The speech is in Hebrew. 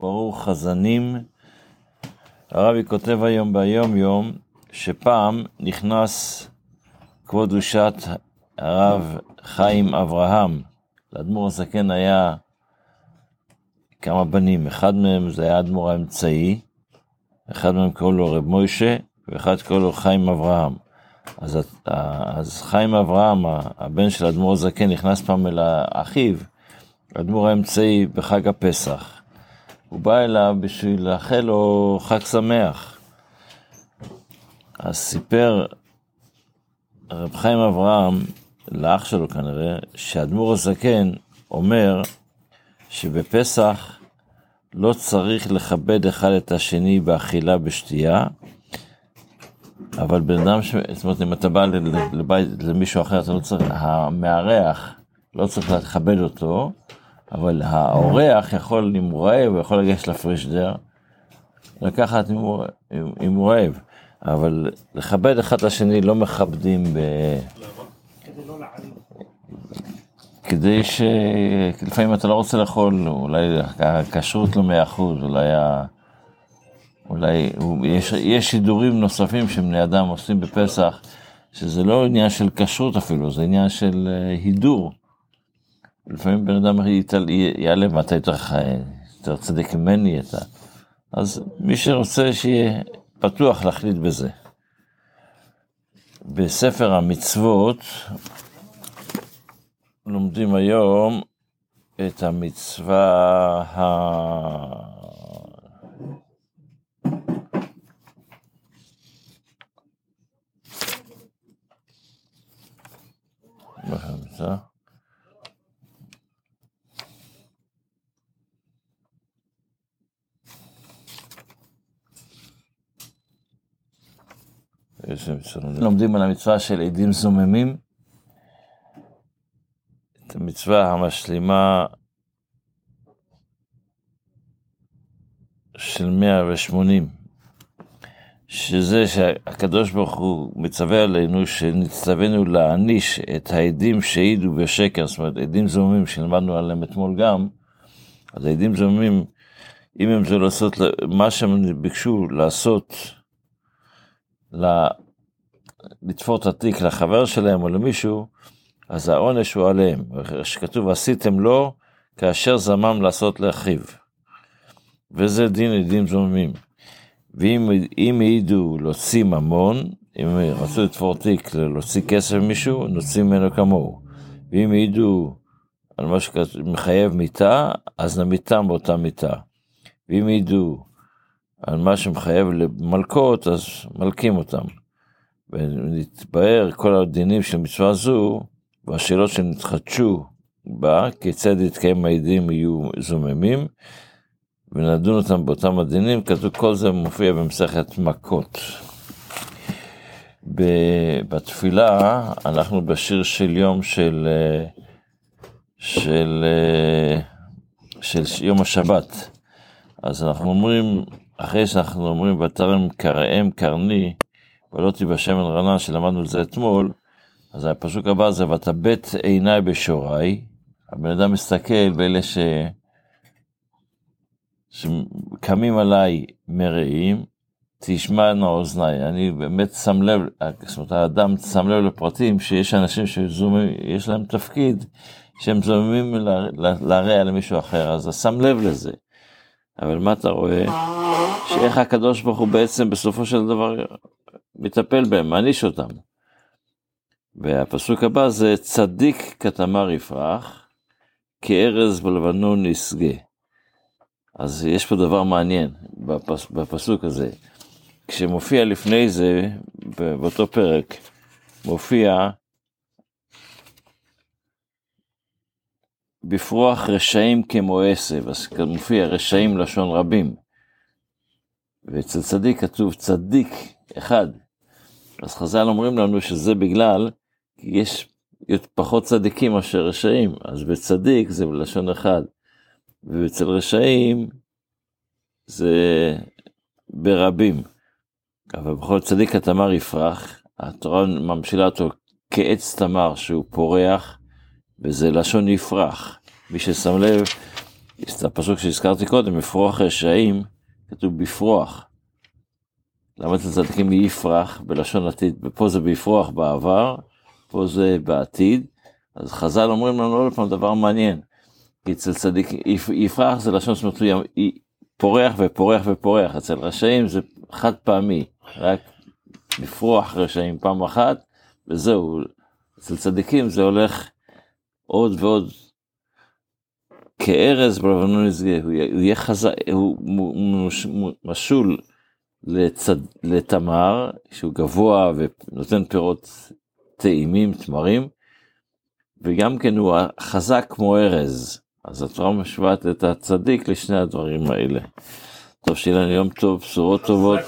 ברוך חזנים. הרבי כותב היום ביום יום, שפעם נכנס כבוד קדושת הרב חיים אברהם. לאדמו"ר הזקן היה כמה בנים, אחד מהם זה היה האדמו"ר האמצעי, אחד מהם קראו לו רב מוישה, ואחד קראו לו חיים אברהם. אז, אז חיים אברהם, הבן של האדמו"ר הזקן, נכנס פעם אל אחיו, האדמו"ר האמצעי, בחג הפסח. הוא בא אליו בשביל לאחל לו חג שמח. אז סיפר רב חיים אברהם, לאח שלו כנראה, שהאדמו"ר הזקן אומר שבפסח לא צריך לכבד אחד את השני באכילה בשתייה, אבל בן אדם, ש... זאת אומרת, אם אתה בא לבית, למישהו אחר, אתה לא צריך, המארח, לא צריך לכבד אותו, אבל האורח יכול, הוא רעב, הוא יכול לגשת לפרישדר, לקחת אם הוא, אם הוא רעב, אבל לכבד אחד את השני לא מכבדים ב... כדי ש... לפעמים אתה לא רוצה לאכול, אולי הכשרות לא מאה אחוז, אולי ה... אולי יש, יש שידורים נוספים שבני אדם עושים בפסח, שזה לא עניין של כשרות אפילו, זה עניין של אה, הידור. לפעמים בן אדם יעלה, מה אתה יותר, יותר צדיק ממני אתה. אז מי שרוצה שיהיה פתוח להחליט בזה. בספר המצוות לומדים היום את המצווה ה... באמצע. לומדים על המצווה של עדים זוממים, את המצווה המשלימה של 180. שזה שהקדוש ברוך הוא מצווה עלינו שנצטווינו להעניש את העדים שהעידו בשקר, זאת אומרת עדים זוממים שלמדנו עליהם אתמול גם, אז העדים זוממים, אם הם זה לעשות, מה שהם ביקשו לעשות, לתפור את התיק לחבר שלהם או למישהו, אז העונש הוא עליהם, שכתוב עשיתם לו כאשר זמם לעשות לאחיו. וזה דין עדים זוממים. ואם העידו להוציא ממון, אם רצו לתפור תיק להוציא כסף ממישהו, נוציא ממנו כמוהו. ואם העידו על מה שמחייב מיתה, אז נמיתם באותה מיתה. ואם העידו על מה שמחייב למלקות, אז מלקים אותם. ונתבהר כל הדינים של מצווה זו, והשאלות שנתחדשו בה, כיצד יתקיים העדים יהיו זוממים, ונדון אותם באותם הדינים, כתוב כל זה מופיע במסכת מכות. בתפילה אנחנו בשיר של יום של, של, של, של יום השבת. אז אנחנו אומרים, אחרי שאנחנו אומרים ותרם קראם קרני, ולא תיבשמן רנה, שלמדנו את זה אתמול, אז הפסוק הבא זה ותבט עיניי בשוריי, הבן אדם מסתכל באלה ש... שקמים עליי מרעים, תשמענה אוזניי. אני באמת שם לב, זאת אומרת, האדם שם לב לפרטים שיש אנשים שיש להם תפקיד, שהם זוממים להרע למישהו אחר, אז שם לב לזה. אבל מה אתה רואה? שאיך הקדוש ברוך הוא בעצם בסופו של דבר מטפל בהם, מעניש אותם. והפסוק הבא זה צדיק כתמר יפרח, כארז בלבנון ישגה. אז יש פה דבר מעניין בפס, בפסוק הזה. כשמופיע לפני זה, באותו פרק, מופיע בפרוח רשעים כמו עשב, אז מופיע רשעים לשון רבים. ואצל צדיק כתוב צדיק אחד. אז חז"ל אומרים לנו שזה בגלל, יש פחות צדיקים מאשר רשעים, אז בצדיק זה בלשון אחד. ואצל רשעים זה ברבים. אבל בכל צדיק התמר יפרח, התורה ממשילה אותו כעץ תמר שהוא פורח, וזה לשון יפרח. מי ששם לב, הפסוק שהזכרתי קודם, בפרוח רשעים, כתוב בפרוח. למה אצל צדיקים יפרח בלשון עתיד, ופה זה בפרוח בעבר, פה זה בעתיד, אז חז"ל אומרים לנו עוד פעם דבר מעניין, כי אצל צדיק, יפרח זה לשון אומרת, פורח ופורח ופורח, אצל רשעים זה חד פעמי, רק לפרוח רשעים פעם אחת, וזהו, אצל צדיקים זה הולך עוד ועוד כארז בלבנון ישגה, הוא יהיה חזק, הוא משול לצד, לתמר, שהוא גבוה ונותן פירות טעימים, תמרים, וגם כן הוא חזק כמו ארז. אז התורה משוואת את הצדיק לשני הדברים האלה. טוב, שיהיה לנו יום טוב, בשורות טובות.